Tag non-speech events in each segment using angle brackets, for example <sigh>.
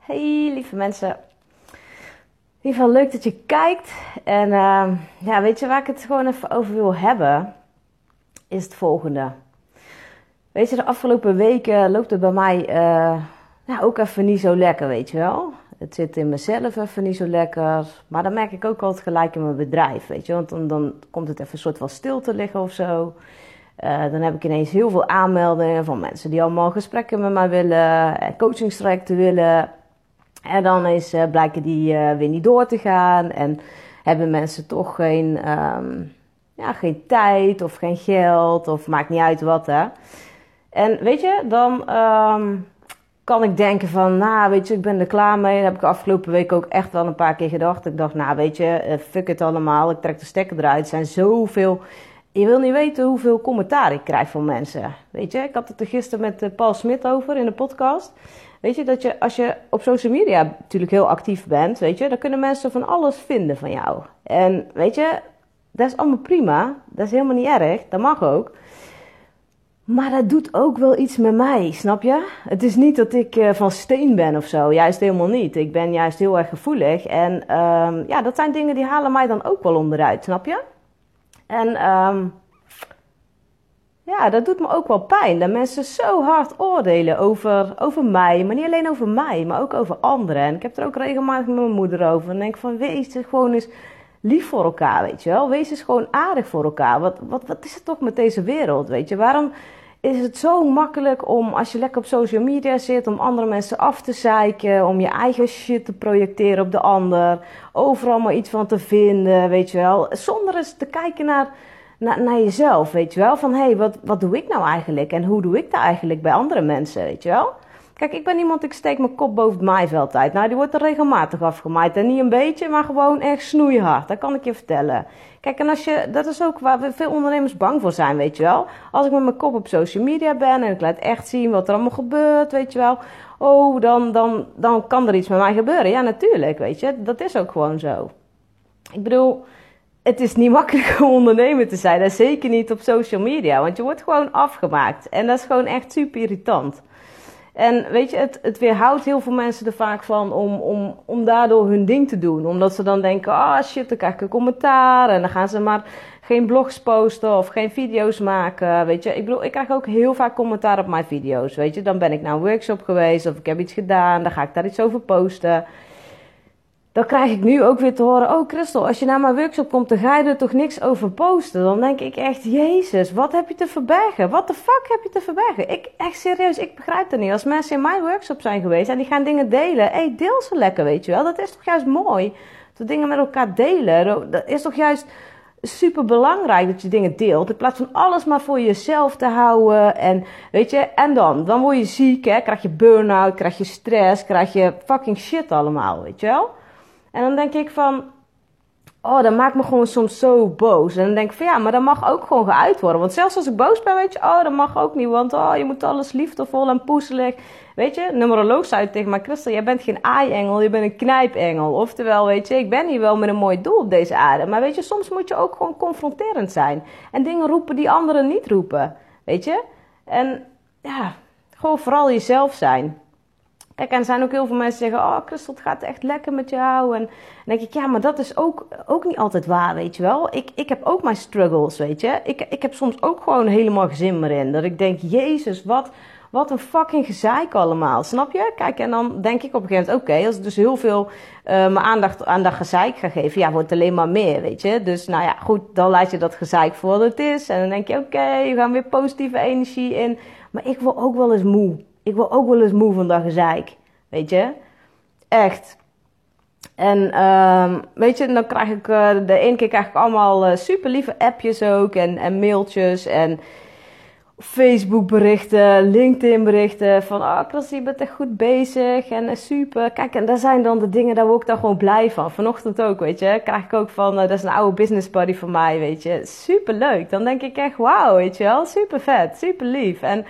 Hey lieve mensen. In ieder geval leuk dat je kijkt. En uh, ja, weet je waar ik het gewoon even over wil hebben? Is het volgende. Weet je, de afgelopen weken loopt het bij mij uh, ja, ook even niet zo lekker, weet je wel. Het zit in mezelf even niet zo lekker. Maar dan merk ik ook altijd gelijk in mijn bedrijf, weet je. Want dan, dan komt het even een soort van stil te liggen of zo. Uh, dan heb ik ineens heel veel aanmeldingen van mensen die allemaal gesprekken met mij willen, coachingstrajecten willen. En dan is, uh, blijken die uh, weer niet door te gaan en hebben mensen toch geen, um, ja, geen tijd of geen geld of maakt niet uit wat hè. En weet je, dan um, kan ik denken van, nou weet je, ik ben er klaar mee. Dat heb ik de afgelopen week ook echt wel een paar keer gedacht. Ik dacht, nou weet je, fuck het allemaal, ik trek de stekker eruit. Er zijn zoveel je wil niet weten hoeveel commentaar ik krijg van mensen. Weet je, ik had het er gisteren met eh, Paul Smit over in de podcast. Weet je, dat je als je op social media natuurlijk heel actief bent, weet je, dan kunnen mensen van alles vinden van jou. En weet je, dat is allemaal prima. Dat is helemaal niet erg. Dat mag ook. Maar dat doet ook wel iets met mij, snap je? Het is niet dat ik uh, van steen ben of zo. Juist helemaal niet. Ik ben juist heel erg gevoelig. En uh, ja, dat zijn dingen die halen mij dan ook wel onderuit, snap je? En um, ja, dat doet me ook wel pijn. Dat mensen zo hard oordelen over, over mij. Maar niet alleen over mij, maar ook over anderen. En ik heb er ook regelmatig met mijn moeder over. En denk van, wees gewoon eens lief voor elkaar, weet je wel. Wees eens gewoon aardig voor elkaar. Wat, wat, wat is het toch met deze wereld, weet je? Waarom is het zo makkelijk om, als je lekker op social media zit, om andere mensen af te zeiken, om je eigen shit te projecteren op de ander, overal maar iets van te vinden, weet je wel, zonder eens te kijken naar, naar, naar jezelf, weet je wel, van hé, hey, wat, wat doe ik nou eigenlijk en hoe doe ik dat eigenlijk bij andere mensen, weet je wel. Kijk, ik ben iemand, ik steek mijn kop boven het maaiveld uit. Nou, die wordt er regelmatig afgemaaid. En niet een beetje, maar gewoon echt snoeihard. Dat kan ik je vertellen. Kijk, en als je, dat is ook waar veel ondernemers bang voor zijn, weet je wel. Als ik met mijn kop op social media ben en ik laat echt zien wat er allemaal gebeurt, weet je wel. Oh, dan, dan, dan kan er iets met mij gebeuren. Ja, natuurlijk, weet je. Dat is ook gewoon zo. Ik bedoel, het is niet makkelijk om ondernemer te zijn. En zeker niet op social media. Want je wordt gewoon afgemaakt. En dat is gewoon echt super irritant. En weet je, het, het weerhoudt heel veel mensen er vaak van om, om, om daardoor hun ding te doen. Omdat ze dan denken, ah oh shit, dan krijg ik een commentaar. En dan gaan ze maar geen blogs posten of geen video's maken. Weet je, ik bedoel, ik krijg ook heel vaak commentaar op mijn video's. Weet je, dan ben ik naar een workshop geweest of ik heb iets gedaan. Dan ga ik daar iets over posten dan krijg ik nu ook weer te horen: Oh, Christel, als je naar mijn workshop komt, dan ga je er toch niks over posten. Dan denk ik echt: Jezus, wat heb je te verbergen? Wat de fuck heb je te verbergen? Ik, echt serieus, ik begrijp het niet. Als mensen in mijn workshop zijn geweest en die gaan dingen delen, hé, hey, deel ze lekker, weet je wel. Dat is toch juist mooi? Dat dingen met elkaar delen, dat is toch juist super belangrijk dat je dingen deelt. In plaats van alles maar voor jezelf te houden. En weet je, en dan? Dan word je ziek, hè? Krijg je burn-out, krijg je stress, krijg je fucking shit allemaal, weet je wel? En dan denk ik van, oh, dat maakt me gewoon soms zo boos. En dan denk ik van, ja, maar dat mag ook gewoon geuit worden. Want zelfs als ik boos ben, weet je, oh, dat mag ook niet. Want, oh, je moet alles liefdevol en poezelig. Weet je, numeroloog zei tegen mij, Christel, jij bent geen aai-engel, je bent een knijpengel. Oftewel, weet je, ik ben hier wel met een mooi doel op deze aarde. Maar weet je, soms moet je ook gewoon confronterend zijn. En dingen roepen die anderen niet roepen. Weet je? En ja, gewoon vooral jezelf zijn. En er zijn ook heel veel mensen die zeggen: Oh, Christel, het gaat echt lekker met jou. En dan denk ik: Ja, maar dat is ook, ook niet altijd waar, weet je wel. Ik, ik heb ook mijn struggles, weet je. Ik, ik heb soms ook gewoon helemaal gezin meer in. Dat ik denk: Jezus, wat, wat een fucking gezeik allemaal. Snap je? Kijk, en dan denk ik op een gegeven moment: Oké, als ik dus heel veel uh, mijn aandacht aan dat gezeik ga geven, ja, wordt het alleen maar meer, weet je. Dus nou ja, goed, dan laat je dat gezeik voor wat het is. En dan denk je: Oké, we gaan weer positieve energie in. Maar ik word ook wel eens moe ik word ook wel eens moe van dat gezeik. Weet je? Echt. En um, weet je, dan krijg ik uh, de ene keer krijg ik allemaal uh, super lieve appjes ook en, mailtjes en Facebook berichten, LinkedIn berichten van oh Chris, je bent echt goed bezig en uh, super. Kijk, en daar zijn dan de dingen, daar word ik dan gewoon blij van. Vanochtend ook, weet je, krijg ik ook van, dat is een oude business buddy van mij, weet je. Super leuk. Dan denk ik echt, wauw, weet je wel, super vet, super lief. En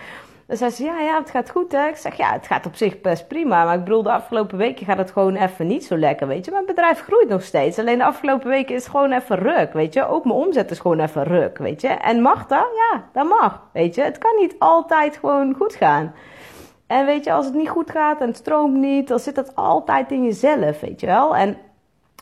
dan zei ze, ja, ja, het gaat goed hè. Ik zeg, ja, het gaat op zich best prima. Maar ik bedoel, de afgelopen weken gaat het gewoon even niet zo lekker, weet je. Mijn bedrijf groeit nog steeds. Alleen de afgelopen weken is het gewoon even ruk, weet je. Ook mijn omzet is gewoon even ruk, weet je. En mag dat? Ja, dat mag, weet je. Het kan niet altijd gewoon goed gaan. En weet je, als het niet goed gaat en het stroomt niet, dan zit dat altijd in jezelf, weet je wel. En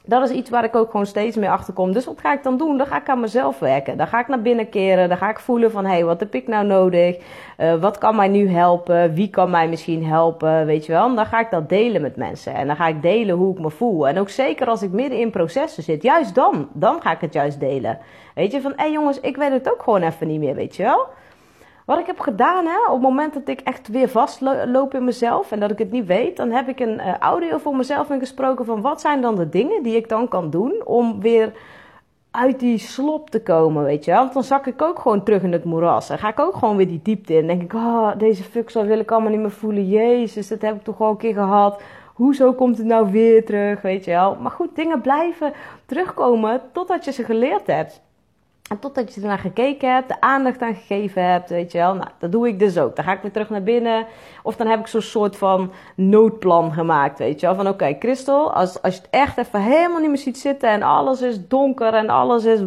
dat is iets waar ik ook gewoon steeds meer achter kom. Dus wat ga ik dan doen? Dan ga ik aan mezelf werken. Dan ga ik naar binnen keren. Dan ga ik voelen van, hé, hey, wat heb ik nou nodig? Uh, wat kan mij nu helpen? Wie kan mij misschien helpen? Weet je wel? En dan ga ik dat delen met mensen. En dan ga ik delen hoe ik me voel. En ook zeker als ik midden in processen zit. Juist dan. Dan ga ik het juist delen. Weet je, van, hé hey, jongens, ik weet het ook gewoon even niet meer, weet je wel? Wat ik heb gedaan, hè, op het moment dat ik echt weer vastloop in mezelf en dat ik het niet weet, dan heb ik een uh, audio voor mezelf ingesproken van wat zijn dan de dingen die ik dan kan doen om weer uit die slop te komen, weet je Want dan zak ik ook gewoon terug in het moeras. En ga ik ook gewoon weer die diepte in. denk ik, oh, deze fucksel wil ik allemaal niet meer voelen. Jezus, dat heb ik toch al een keer gehad. Hoezo komt het nou weer terug, weet je wel? Maar goed, dingen blijven terugkomen totdat je ze geleerd hebt. En totdat je ernaar gekeken hebt, de aandacht aan gegeven hebt, weet je wel. Nou, dat doe ik dus ook. Dan ga ik weer terug naar binnen. Of dan heb ik zo'n soort van noodplan gemaakt, weet je wel. Van oké, okay, Christel, als, als je het echt even helemaal niet meer ziet zitten en alles is donker en alles is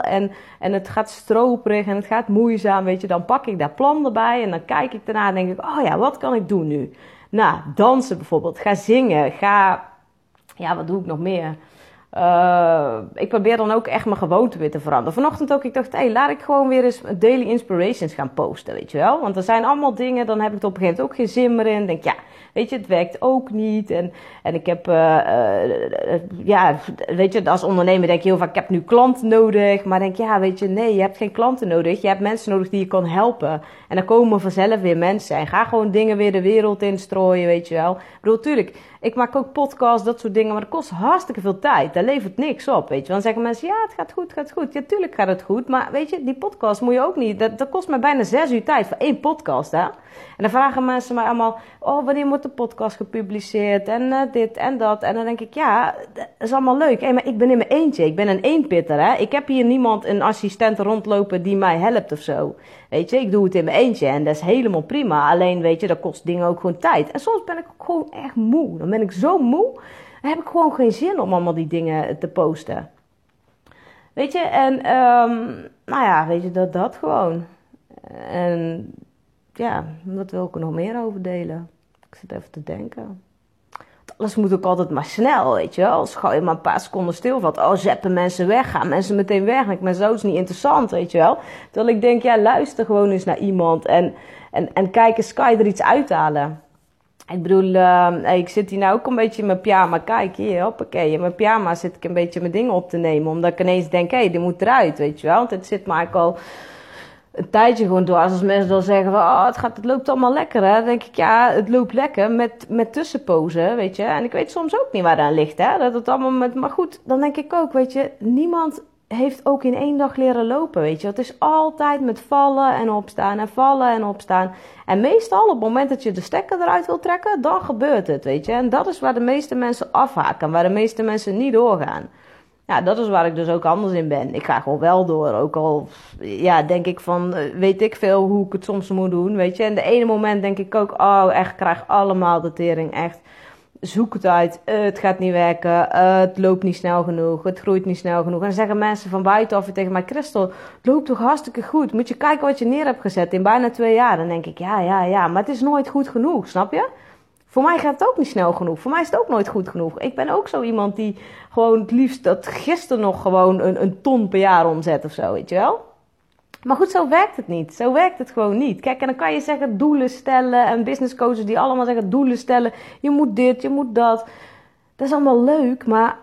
en, en het gaat stroperig en het gaat moeizaam, weet je. Dan pak ik dat plan erbij en dan kijk ik daarna en denk ik, oh ja, wat kan ik doen nu? Nou, dansen bijvoorbeeld. Ga zingen. Ga, ja, wat doe ik nog meer? Uh, ik probeer dan ook echt mijn gewoonte weer te veranderen. Vanochtend ook, ik dacht, hé, hey, laat ik gewoon weer eens daily inspirations gaan posten, weet je wel. Want er zijn allemaal dingen, dan heb ik er op een gegeven moment ook geen zin meer in. Denk, ja, weet je, het werkt ook niet. En, en ik heb, uh, uh, ja, weet je, als ondernemer denk je heel vaak, ik heb nu klanten nodig. Maar denk, ja, weet je, nee, je hebt geen klanten nodig. Je hebt mensen nodig die je kan helpen. En dan komen vanzelf weer mensen. En ga gewoon dingen weer de wereld instrooien, weet je wel. Ik bedoel, tuurlijk, ik maak ook podcasts, dat soort dingen, maar dat kost hartstikke veel tijd. Daar levert niks op, weet je. Dan zeggen mensen, ja, het gaat goed, gaat goed. Ja, tuurlijk gaat het goed, maar weet je, die podcast moet je ook niet... Dat, dat kost mij bijna zes uur tijd voor één podcast, hè. En dan vragen mensen mij allemaal, oh, wanneer wordt de podcast gepubliceerd? En uh, dit en dat. En dan denk ik, ja, dat is allemaal leuk. Hey, maar ik ben in mijn eentje, ik ben een eenpitter, hè. Ik heb hier niemand, een assistent rondlopen die mij helpt of zo. Weet je, ik doe het in mijn eentje en dat is helemaal prima. Alleen, weet je, dat kost dingen ook gewoon tijd. En soms ben ik ook gewoon echt moe. Dan ben ik zo moe, dan heb ik gewoon geen zin om allemaal die dingen te posten. Weet je, en um, nou ja, weet je, dat, dat gewoon. En ja, wat wil ik er nog meer over delen? Ik zit even te denken alles moet ook altijd maar snel, weet je wel. Als gauw je maar een paar seconden stilvalt. Oh, zeppen mensen weg, gaan mensen meteen weg. Ik ben zo niet interessant, weet je wel. Terwijl ik denk, ja, luister gewoon eens naar iemand. En, en, en kijk eens, kan je er iets uithalen? Ik bedoel, uh, ik zit hier nou ook een beetje in mijn pyjama. Kijk hier, hoppakee. In mijn pyjama zit ik een beetje mijn dingen op te nemen. Omdat ik ineens denk, hé, hey, die moet eruit, weet je wel. Want het zit maar eigenlijk al een tijdje gewoon door. Als mensen dan zeggen van, oh, het, gaat, het loopt allemaal lekker, hè. Dan denk ik, ja, het loopt lekker met, met tussenpozen, weet je. En ik weet soms ook niet waar dat ligt, hè. Dat het allemaal met, maar goed, dan denk ik ook, weet je, niemand heeft ook in één dag leren lopen, weet je. Het is altijd met vallen en opstaan en vallen en opstaan. En meestal op het moment dat je de stekker eruit wil trekken, dan gebeurt het, weet je. En dat is waar de meeste mensen afhaken, waar de meeste mensen niet doorgaan. Ja, dat is waar ik dus ook anders in ben. Ik ga gewoon wel door. Ook al, ja, denk ik van, eh, weet ik veel hoe ik het soms moet doen, weet je. En de ene moment denk ik ook, oh, echt, krijg allemaal de tering, echt. Zoek het uit, uh, het gaat niet werken, uh, het loopt niet snel genoeg, het groeit niet snel genoeg. En dan zeggen mensen van buitenaf tegen mij, Christel, het loopt toch hartstikke goed. Moet je kijken wat je neer hebt gezet in bijna twee jaar. Dan denk ik, ja, ja, ja, maar het is nooit goed genoeg, snap je? Voor mij gaat het ook niet snel genoeg. Voor mij is het ook nooit goed genoeg. Ik ben ook zo iemand die gewoon het liefst dat gisteren nog gewoon een, een ton per jaar omzet of zo, weet je wel? Maar goed, zo werkt het niet. Zo werkt het gewoon niet. Kijk, en dan kan je zeggen doelen stellen en business coaches die allemaal zeggen doelen stellen. Je moet dit, je moet dat. Dat is allemaal leuk, maar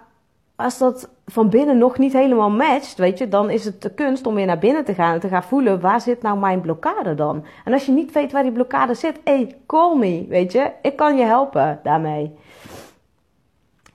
als dat van binnen nog niet helemaal matcht, weet je, dan is het de kunst om weer naar binnen te gaan en te gaan voelen waar zit nou mijn blokkade dan. En als je niet weet waar die blokkade zit, hey, call me, weet je, ik kan je helpen daarmee.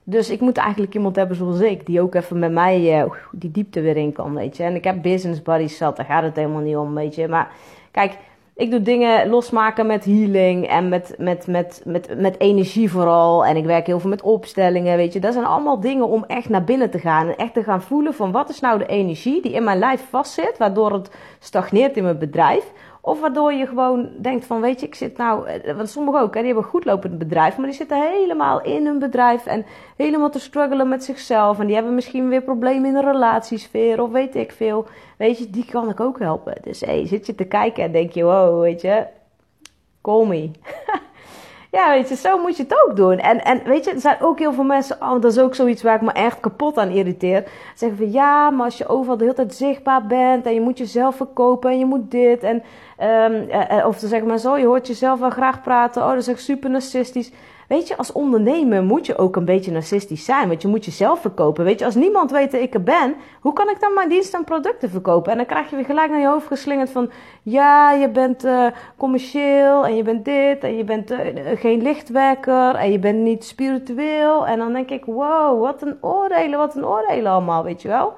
Dus ik moet eigenlijk iemand hebben zoals ik, die ook even met mij uh, die diepte weer in kan, weet je. En ik heb business buddies zat, daar gaat het helemaal niet om, weet je. Maar kijk, ik doe dingen losmaken met healing en met, met, met, met, met energie vooral. En ik werk heel veel met opstellingen, weet je. Dat zijn allemaal dingen om echt naar binnen te gaan. En echt te gaan voelen van wat is nou de energie die in mijn lijf vastzit. Waardoor het stagneert in mijn bedrijf. Of waardoor je gewoon denkt van, weet je, ik zit nou... Eh, want sommigen ook, hè, die hebben een goedlopend bedrijf... maar die zitten helemaal in hun bedrijf... en helemaal te struggelen met zichzelf... en die hebben misschien weer problemen in de relatiesfeer... of weet ik veel. Weet je, die kan ik ook helpen. Dus hey, zit je te kijken en denk je, wow, weet je... Call me. <laughs> Ja, weet je, zo moet je het ook doen. En, en weet je, er zijn ook heel veel mensen, oh, dat is ook zoiets waar ik me echt kapot aan irriteer. Zeggen van ja, maar als je overal de hele tijd zichtbaar bent en je moet jezelf verkopen en je moet dit. En, um, of ze zeggen maar zo, je hoort jezelf wel graag praten. Oh, dat is echt super narcistisch. Weet je, als ondernemer moet je ook een beetje narcistisch zijn. Want je moet jezelf verkopen. Weet je, als niemand weet dat ik er ben, hoe kan ik dan mijn diensten en producten verkopen? En dan krijg je weer gelijk naar je hoofd geslingerd van... Ja, je bent uh, commercieel en je bent dit en je bent uh, geen lichtwerker en je bent niet spiritueel. En dan denk ik, wow, wat een oordelen, wat een oordelen allemaal, weet je wel.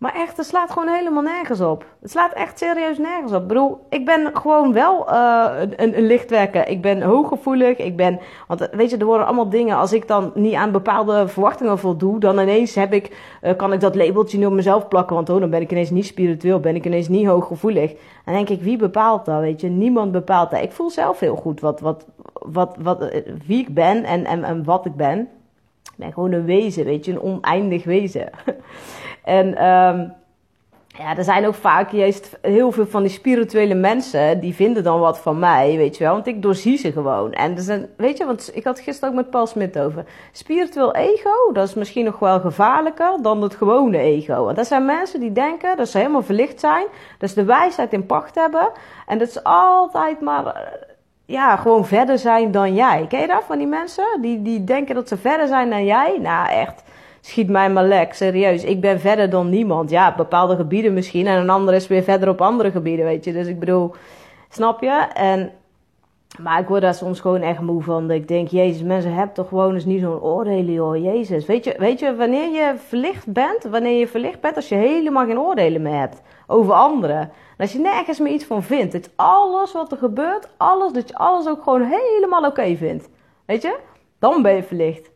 Maar echt, het slaat gewoon helemaal nergens op. Het slaat echt serieus nergens op. Ik ik ben gewoon wel uh, een, een, lichtwerker. Ik ben hooggevoelig. Ik ben, want weet je, er worden allemaal dingen. Als ik dan niet aan bepaalde verwachtingen voldoe, dan ineens heb ik, uh, kan ik dat labeltje nu op mezelf plakken. Want oh, dan ben ik ineens niet spiritueel, ben ik ineens niet hooggevoelig. En denk ik, wie bepaalt dat? Weet je, niemand bepaalt dat. Ik voel zelf heel goed wat, wat, wat, wat, eh, wie ik ben en, en, en wat ik ben. Ben gewoon een wezen, weet je, een oneindig wezen. <laughs> En um, ja, er zijn ook vaak juist heel veel van die spirituele mensen die vinden dan wat van mij, weet je wel. Want ik doorzie ze gewoon. En er zijn, weet je, want ik had gisteren ook met Paul Smit over. Spiritueel ego, dat is misschien nog wel gevaarlijker dan het gewone ego. Want dat zijn mensen die denken dat ze helemaal verlicht zijn. Dat ze de wijsheid in pacht hebben. En dat ze altijd maar, ja, gewoon verder zijn dan jij. Ken je dat van die mensen? Die, die denken dat ze verder zijn dan jij? Nou, echt schiet mij maar lek, serieus. Ik ben verder dan niemand. Ja, bepaalde gebieden misschien. En een ander is weer verder op andere gebieden, weet je. Dus ik bedoel, snap je? En, maar ik word daar soms gewoon echt moe van. Ik denk, jezus, mensen hebben toch gewoon eens niet zo'n oordelen, joh. Jezus. Weet je, weet je, wanneer je verlicht bent, wanneer je verlicht bent, als je helemaal geen oordelen meer hebt over anderen. En als je nergens meer iets van vindt. Dat alles wat er gebeurt, alles, dat je alles ook gewoon helemaal oké vindt. Weet je? Dan ben je verlicht.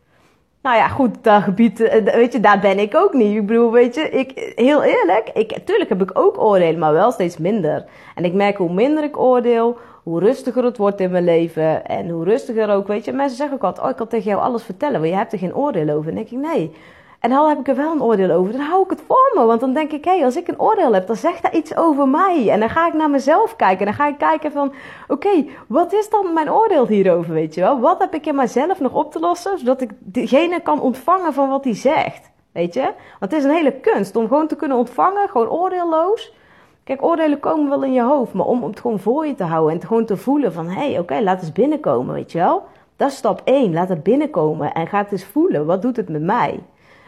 Nou ja, goed, dat gebied, eh, weet je, daar ben ik ook niet. Ik bedoel, weet je, ik, heel eerlijk, ik, tuurlijk heb ik ook oordelen, maar wel steeds minder. En ik merk hoe minder ik oordeel, hoe rustiger het wordt in mijn leven. En hoe rustiger ook, weet je, mensen zeggen ook altijd, oh, ik kan tegen jou alles vertellen, maar je hebt er geen oordeel over. En dan denk ik, nee. En dan heb ik er wel een oordeel over, dan hou ik het voor me. Want dan denk ik, hé, hey, als ik een oordeel heb, dan zegt dat iets over mij. En dan ga ik naar mezelf kijken. En dan ga ik kijken van, oké, wat is dan mijn oordeel hierover, weet je wel? Wat heb ik in mijzelf nog op te lossen, zodat ik degene kan ontvangen van wat hij zegt? Weet je? Want het is een hele kunst om gewoon te kunnen ontvangen, gewoon oordeelloos. Kijk, oordelen komen wel in je hoofd, maar om, het gewoon voor je te houden en te gewoon te voelen van, hé, hey, oké, laat eens binnenkomen, weet je wel? Dat is stap 1, laat het binnenkomen en ga het eens voelen, wat doet het met mij?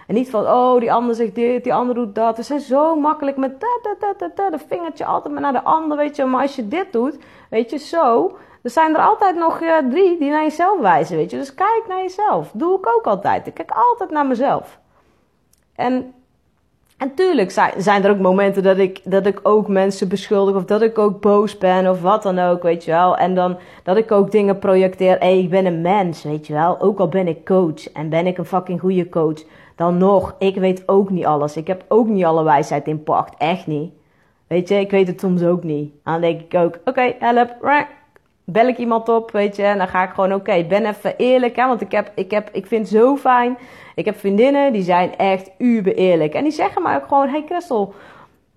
En niet van, oh, die ander zegt dit, die ander doet dat. We zijn zo makkelijk met dat, dat, dat, dat, de vingertje altijd maar naar de ander, weet je. Maar als je dit doet, weet je, zo, er zijn er altijd nog uh, drie die naar jezelf wijzen, weet je. Dus kijk naar jezelf. Doe ik ook altijd. Ik kijk altijd naar mezelf. En, en tuurlijk zijn, zijn er ook momenten dat ik, dat ik ook mensen beschuldig of dat ik ook boos ben of wat dan ook, weet je wel. En dan dat ik ook dingen projecteer. Hé, hey, ik ben een mens, weet je wel. Ook al ben ik coach en ben ik een fucking goede coach dan nog, ik weet ook niet alles. Ik heb ook niet alle wijsheid in pacht. Echt niet. Weet je, ik weet het soms ook niet. Dan denk ik ook, oké, help. Bel ik iemand op, weet je. En dan ga ik gewoon, oké, ben even eerlijk. Hè, want ik, heb, ik, heb, ik vind het zo fijn. Ik heb vriendinnen, die zijn echt uber eerlijk. En die zeggen maar ook gewoon, hey Christel,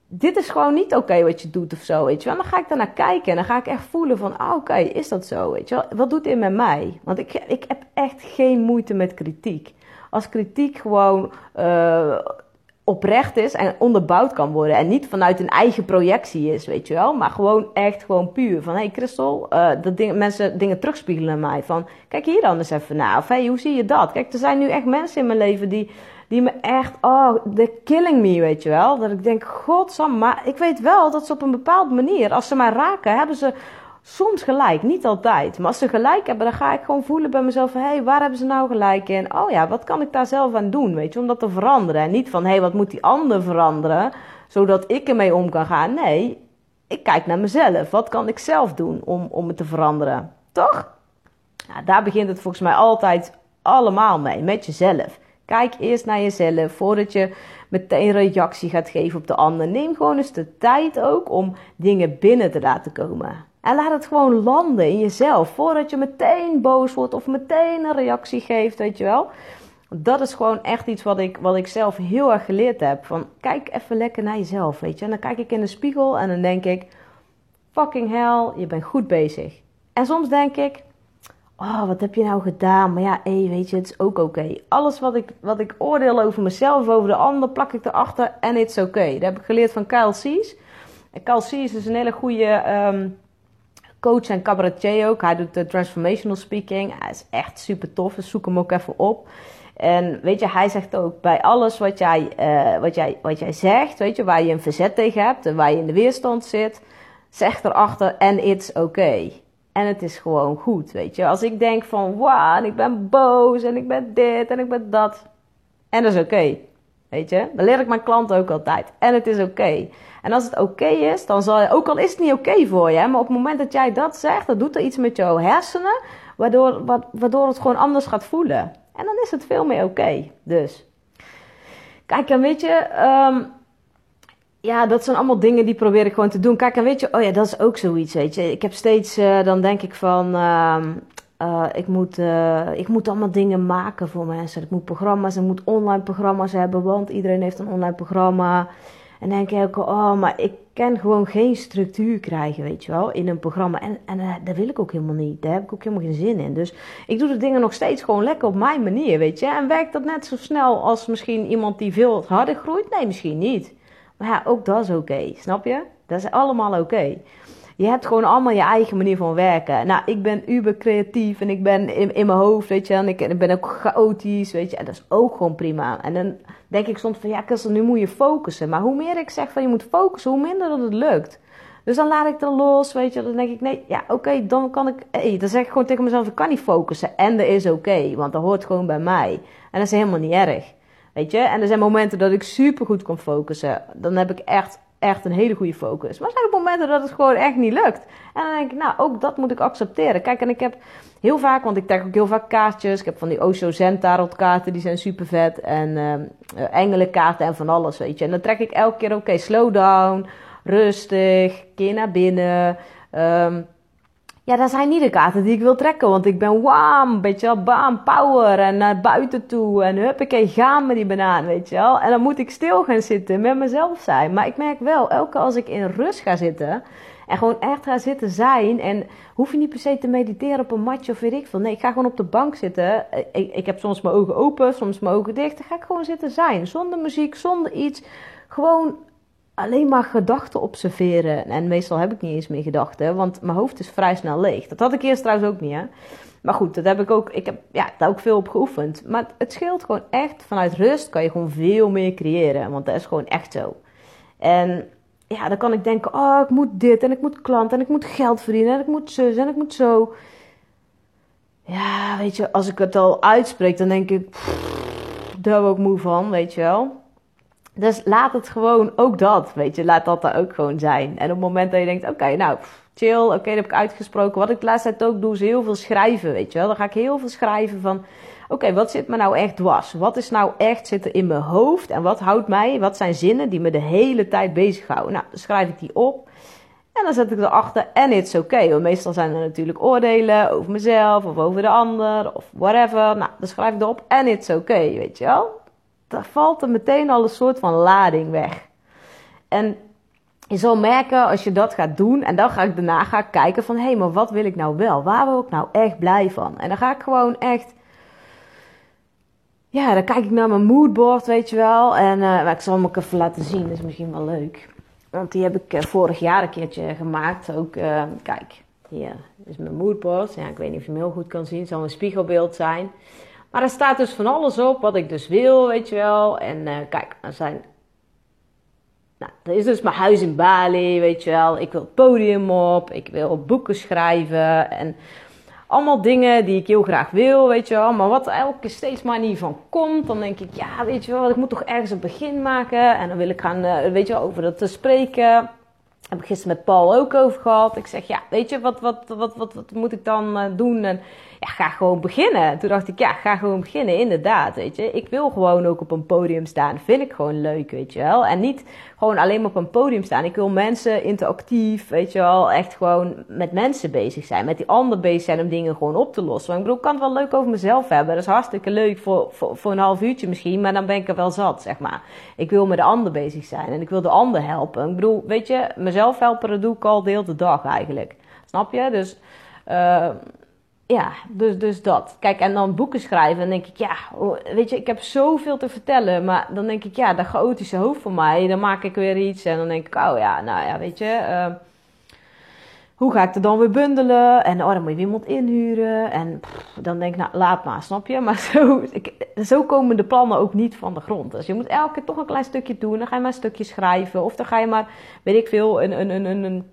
dit is gewoon niet oké wat je doet of zo, weet je wel. En dan ga ik daarnaar kijken en dan ga ik echt voelen van, ah, oké, is dat zo, weet je wel. Wat doet dit met mij? Want ik, ik heb echt geen moeite met kritiek als kritiek gewoon uh, oprecht is en onderbouwd kan worden. En niet vanuit een eigen projectie is, weet je wel. Maar gewoon echt gewoon puur. Van, hé hey Christel, uh, dat mensen dingen terugspiegelen naar mij. Van, kijk hier dan eens even naar. Of, hey, hoe zie je dat? Kijk, er zijn nu echt mensen in mijn leven die, die me echt, oh, they're killing me, weet je wel. Dat ik denk, godsam, maar ik weet wel dat ze op een bepaalde manier, als ze mij raken, hebben ze soms gelijk, niet altijd. Maar als ze gelijk hebben, dan ga ik gewoon voelen bij mezelf: hé, hey, waar hebben ze nou gelijk in? Oh ja, wat kan ik daar zelf aan doen? Weet je, om dat te veranderen. En niet van: hé, hey, wat moet die ander veranderen, zodat ik ermee om kan gaan. Nee, ik kijk naar mezelf. Wat kan ik zelf doen om, om het te veranderen? Toch? Nou, daar begint het volgens mij altijd allemaal mee, met jezelf. Kijk eerst naar jezelf voordat je meteen reactie gaat geven op de ander. Neem gewoon eens de tijd ook om dingen binnen te laten komen. En laat het gewoon landen in jezelf. Voordat je meteen boos wordt of meteen een reactie geeft, weet je wel. Dat is gewoon echt iets wat ik, wat ik zelf heel erg geleerd heb. Van kijk even lekker naar jezelf, weet je. En dan kijk ik in de spiegel en dan denk ik... Fucking hell, je bent goed bezig. En soms denk ik... oh, wat heb je nou gedaan? Maar ja, hé, weet je, het is ook oké. Alles wat ik, wat ik oordeel over mezelf, over de ander, plak ik erachter en is oké. Dat heb ik geleerd van Kyle Sees. En Kyle Sees is een hele goede ehm, coach en cabaretier ook. Hij doet de transformational speaking. Hij is echt super tof, dus zoek hem ook even op. En weet je, hij zegt ook bij alles wat jij, uh, wat jij, wat jij zegt, weet je, waar je een verzet tegen hebt en waar je in de weerstand zit, zeg erachter en it's oké. En het is gewoon goed, weet je. Als ik denk van, wauw, ik ben boos en ik ben dit en ik ben dat. En dat is oké, weet je. Dan leer ik mijn klanten ook altijd. En het is oké. En als het oké is, dan zal je, ook al is het niet oké voor je, maar op het moment dat jij dat zegt, dan doet er iets met jouw hersenen, waardoor, waardoor het gewoon anders gaat voelen. En dan is het veel meer oké. Dus, kijk, en weet je, um, ja, dat zijn allemaal dingen die probeer ik gewoon te doen. Kijk, en weet je, oh ja, dat is ook zoiets, weet je. Ik heb steeds, uh, dan denk ik van, uh, uh, ik, moet, ik moet allemaal dingen maken voor mensen. Ik moet programma's, ik moet online programma's hebben, want iedereen heeft een online programma. En dan denk ik ook, oh, maar ik kan gewoon geen structuur krijgen, weet je wel, in een programma. En, en dat wil ik ook helemaal niet. Daar heb ik ook helemaal geen zin in. Dus ik doe de dingen nog steeds gewoon lekker op mijn manier, weet je. En werkt dat net zo snel als misschien iemand die veel harder groeit? Nee, misschien niet. Maar ja, ook dat is oké, snap je? Dat is allemaal oké. Je hebt gewoon allemaal je eigen manier van werken. Nou, ik ben uber creatief en ik ben in, mijn hoofd, weet je. En ik, ik ben ook chaotisch, weet je. En dat is ook gewoon prima. En dan denk ik soms van, ja, Kessel, nu moet je focussen. Maar hoe meer ik zeg van je moet focussen, hoe minder dat het lukt. Dus dan laat ik er los, weet je. Dan denk ik, nee, ja, oké, dan kan ik... Hey, dan zeg ik gewoon tegen mezelf, ik kan niet focussen. En dat is oké, want dat hoort gewoon bij mij. En dat is helemaal niet erg. Je? En er zijn momenten dat ik super goed kan focussen. Dan heb ik echt, echt een hele goede focus. Maar er zijn ook momenten dat het gewoon echt niet lukt. En dan denk ik, nou, ook dat moet ik accepteren. Kijk, en ik heb heel vaak, want ik trek ook heel vaak kaartjes. Ik heb van die Osho Zen tarotkaarten, die zijn super vet. En uh, engelenkaarten en van alles, weet je. En dan trek ik elke keer, oké, slow down, rustig, keer naar binnen. Um, ja, dat zijn niet de kaarten die ik wil trekken. Want ik ben wam, weet je wel, power en naar buiten toe. En huppakee, gaan met die banaan, weet je wel. En dan moet ik stil gaan zitten, met mezelf zijn. Maar ik merk wel, elke keer als ik in rust ga zitten... En gewoon echt ga zitten zijn. En hoef je niet per se te mediteren op een matje of weet ik veel. Nee, ik ga gewoon op de bank zitten. Ik, ik heb soms mijn ogen open, soms mijn ogen dicht. Dan ga ik gewoon zitten zijn. Zonder muziek, zonder iets. Gewoon alleen maar gedachten observeren. En meestal heb ik niet eens meer gedachten, want mijn hoofd is vrij snel leeg. Dat had ik eerst trouwens ook niet, hè. Maar goed, dat heb ik ook, ik heb ja, daar ook veel op geoefend. Maar het scheelt gewoon echt, vanuit rust kan je gewoon veel meer creëren. Want dat is gewoon echt zo. En ja, dan kan ik denken, oh, ik moet dit en ik moet klant en ik moet geld verdienen en ik moet zus en ik moet zo. Ja, weet je, als ik het al uitspreek, dan denk ik, daar heb ik moe van, weet je wel. Dus laat het gewoon ook dat, weet je, laat dat er ook gewoon zijn. En op het moment dat je denkt, oké, nou, chill, oké, dat heb ik uitgesproken. Wat ik de laatste tijd ook doe, is heel veel schrijven, weet je wel. Dan ga ik heel veel schrijven van, oké, wat zit me nou echt dwars? Wat is nou echt zitten in mijn hoofd? En wat houdt mij, wat zijn zinnen die me de hele tijd bezighouden? Nou, dan schrijf ik die op. En dan zet ik erachter, en it's. Okay. Want meestal zijn er natuurlijk oordelen over mezelf of over de ander of whatever. Nou, dan schrijf ik erop, en it's okay, weet je wel daar valt er meteen al een soort van lading weg. En je zal merken als je dat gaat doen en dan ga ik daarna ga ik kijken van hé, hey, maar wat wil ik nou wel? Waar wil ik nou echt blij van? En dan ga ik gewoon echt ja, dan kijk ik naar mijn moodboard, weet je wel. En uh, ik zal hem ook even laten zien, dat is misschien wel leuk. Want die heb ik uh, vorig jaar een keertje gemaakt. Ook, uh, kijk, hier is mijn moodboard. Ja, ik weet niet of je hem heel goed kan zien. Het zal een spiegelbeeld zijn. Maar er staat dus van alles op wat ik dus wil, weet je wel. En uh, kijk, er zijn. Nou, er is dus mijn huis in Bali, weet je wel. Ik wil het podium op, ik wil boeken schrijven. En allemaal dingen die ik heel graag wil, weet je wel. Maar wat er elke keer steeds maar niet van komt, dan denk ik, ja, weet je wel, ik moet toch ergens een begin maken. En dan wil ik gaan, uh, weet je wel, over dat te spreken heb ik gisteren met Paul ook over gehad. Ik zeg, ja, weet je, wat, wat, wat, wat, wat moet ik dan uh, doen? En ja, ga gewoon beginnen. Toen dacht ik, ja, ga gewoon beginnen, inderdaad, weet je. Ik wil gewoon ook op een podium staan. Vind ik gewoon leuk, weet je wel. En niet gewoon alleen maar op een podium staan. Ik wil mensen interactief, weet je wel. Echt gewoon met mensen bezig zijn. Met die ander bezig zijn om dingen gewoon op te lossen. Want ik bedoel, ik kan het wel leuk over mezelf hebben. Dat is hartstikke leuk voor, voor, een half uurtje misschien. Maar dan ben ik er wel zat, zeg maar. Ik wil met de ander bezig zijn. En ik wil de ander helpen. Ik bedoel, weet je, mezelf helpen, dat doe ik al de hele dag eigenlijk. Snap je? Dus... Uh, ja, dus, dus dat. Kijk, en dan boeken schrijven. En denk ik, ja, weet je, ik heb zoveel te vertellen. Maar dan denk ik, ja, dat chaotische hoofd van mij. Dan maak ik weer iets. En dan denk ik, oh ja, nou ja, weet je. Uh, hoe ga ik er dan weer bundelen? En oh, dan moet je iemand inhuren. En dan denk ik, nou, laat maar, snap je? Maar <laughs> zo, ik, zo komen de plannen ook niet van de grond. Dus je moet elke keer toch een klein stukje doen. Dan ga je maar een stukje schrijven. Of dan ga je maar, weet ik veel, een, een, een, een,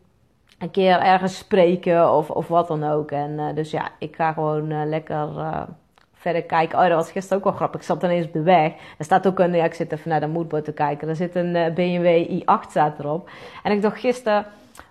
een keer ergens spreken of, of wat dan ook. En uh, dus ja, ik ga gewoon uh, lekker... Uh, verder kijken. Oh, dat was gisteren ook wel grappig. Ik zat ineens op de weg. Er staat ook een, ja, ik zit even naar de moodboard te kijken. Er zit een BMW i8 staat erop. En ik dacht gisteren,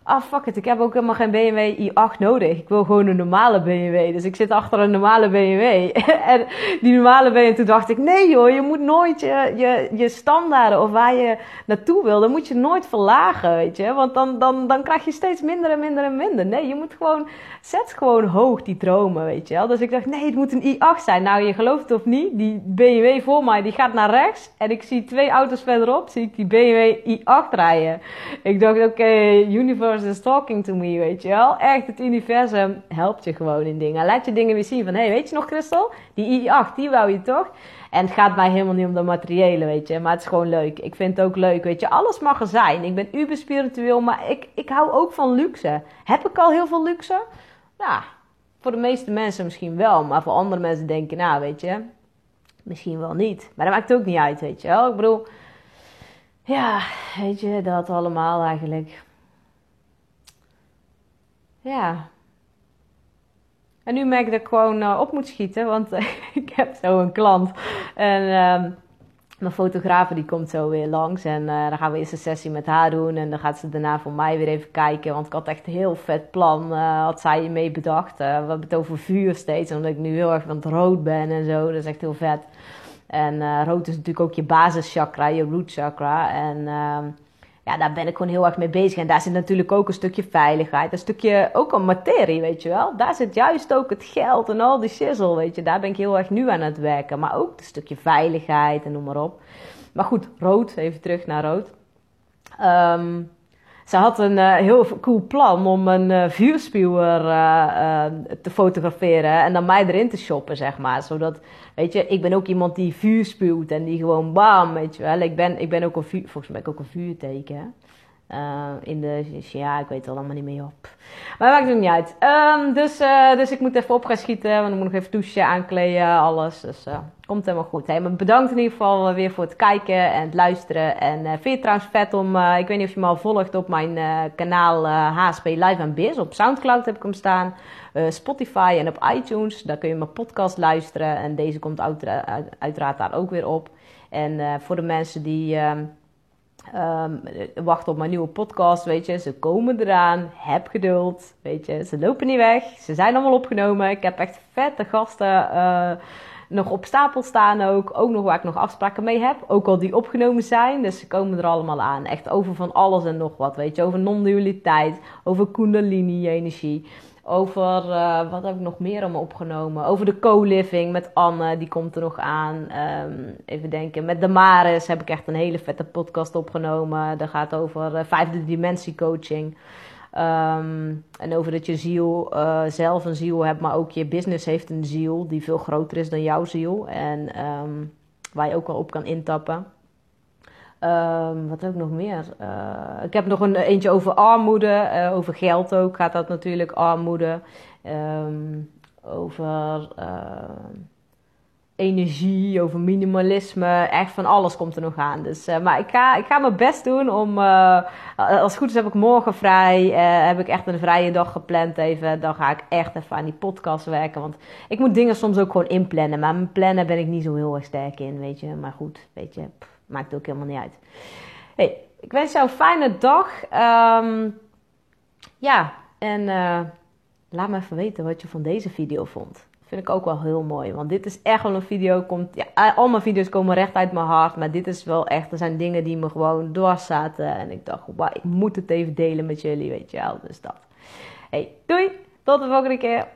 ah fuck it, ik heb ook helemaal geen BMW i8 nodig. Ik wil gewoon een normale BMW. Dus ik zit achter een normale BMW. <laughs> en die normale BMW, toen dacht ik, nee joh, je moet nooit je, je, standaarden of waar je naartoe wil, dan moet je nooit verlagen, weet je. Want dan, dan, dan krijg je steeds minder en minder en minder. Nee, je moet gewoon, zet gewoon hoog die dromen, weet je wel. Dus ik dacht, nee, het moet een i8 zijn. Nou, je gelooft het of niet, die BMW voor mij, die gaat naar rechts. En ik zie twee auto's verderop, zie ik die BMW i8 rijden. Ik dacht, oké, okay, Universe is talking to me, weet je wel. Echt, het universum helpt je gewoon in dingen. Laat je dingen weer zien van, hé, hey, weet je nog Christel? Die i8, die wou je toch? En het gaat mij helemaal niet om de materiële, weet je. Maar het is gewoon leuk. Ik vind het ook leuk, weet je. Alles mag er zijn. Ik ben uber spiritueel, maar ik, ik hou ook van luxe. Heb ik al heel veel luxe? Ja, voor de meeste mensen misschien wel. Maar voor andere mensen denken, nou, weet je, misschien wel niet. Maar dat maakt ook niet uit, weet je wel. Ik bedoel, ja, weet je, dat allemaal eigenlijk. Ja. En nu merk ik dat ik gewoon uh, op moet schieten, want <laughs> ik heb zo een klant. En uh, mijn fotografe die komt zo weer langs. En uh, dan gaan we eerst een sessie met haar doen. En dan gaat ze daarna voor mij weer even kijken. Want ik had echt een heel vet plan, had zij mee bedacht. we hebben het over vuur steeds, omdat ik nu heel erg van het rood ben en zo. Dat is echt heel vet. En rood is natuurlijk ook je basischakra, je root chakra. En ehm, ja, daar ben ik gewoon heel erg mee bezig. En daar zit natuurlijk ook een stukje veiligheid. Een stukje, ook een materie, weet je wel. Daar zit juist ook het geld en al die shizzle, weet je. Daar ben ik heel erg nu aan het werken. Maar ook een stukje veiligheid en noem maar op. Maar goed, rood, even terug naar rood. Um, ze had een uh, heel cool plan om een uh, vuurspuwer uh, te fotograferen en dan mij erin te shoppen, zeg maar. Zodat, weet je, ik ben ook iemand die vuur spuwt en die gewoon bam, weet je wel. Ik ben, ik ben ook een vuur, volgens mij ook een vuurteken. Uh, in de, ja, ik weet het allemaal niet meer op. Maar maakt het niet uit. Um, dus, uh, dus ik moet even op gaan schieten. Want ik moet nog even douchen, aankleden, alles. Dus uh, komt helemaal goed. Hey, maar bedankt in ieder geval weer voor het kijken en het luisteren. En vind je het trouwens vet om, ik weet niet of je me al volgt op mijn kanaal HSP Live en Biz. Op Soundcloud heb ik hem staan. Spotify en op iTunes. Daar kun je mijn podcast luisteren. En deze komt uiteraard daar ook weer op. En voor de mensen die ehm, Um, wacht op mijn nieuwe podcast, weet je. Ze komen eraan. Heb geduld, weet je. Ze lopen niet weg. Ze zijn allemaal opgenomen. Ik heb echt vette gasten uh, nog op stapel staan ook. Ook nog waar ik nog afspraken mee heb. Ook al die opgenomen zijn. Dus ze komen er allemaal aan. Echt over van alles en nog wat, weet je. Over non-dualiteit. Over kundalini-energie. Over, uh, wat heb ik nog meer allemaal opgenomen? Over de co-living met Anne, die komt er nog aan. Um, even denken, met Damaris heb ik echt een hele vette podcast opgenomen. Dat gaat over uh, vijfde dimensie coaching. Um, en over dat je ziel uh, zelf een ziel hebt, maar ook je business heeft een ziel die veel groter is dan jouw ziel. En um, waar je ook wel op kan intappen. Um, wat ik nog meer? Uh, ik heb nog een eentje over armoede, uh, over geld ook gaat dat natuurlijk, armoede. Um, over uh, energie, over minimalisme, echt van alles komt er nog aan. Dus, maar ik ga, ik ga mijn best doen om, als het goed is heb ik morgen vrij, heb ik echt een vrije dag gepland even. Dan ga ik echt even aan die podcast werken, want ik moet dingen soms ook gewoon inplannen. Maar mijn plannen ben ik niet zo heel erg sterk in, weet je. Maar goed, weet je... maakt ook helemaal niet uit. Hey, ik wens jou een fijne dag. Um, ja, en uh, laat me even weten wat je van deze video vond. Vind ik ook wel heel mooi. Want dit is echt wel een video. Komt, ja, al mijn video's komen recht uit mijn hart. Maar dit is wel echt. Er zijn dingen die me gewoon dwars zaten. En ik dacht, ik moet het even delen met jullie. Weet je wel. Dus dat. Hey, doei. Tot de volgende keer.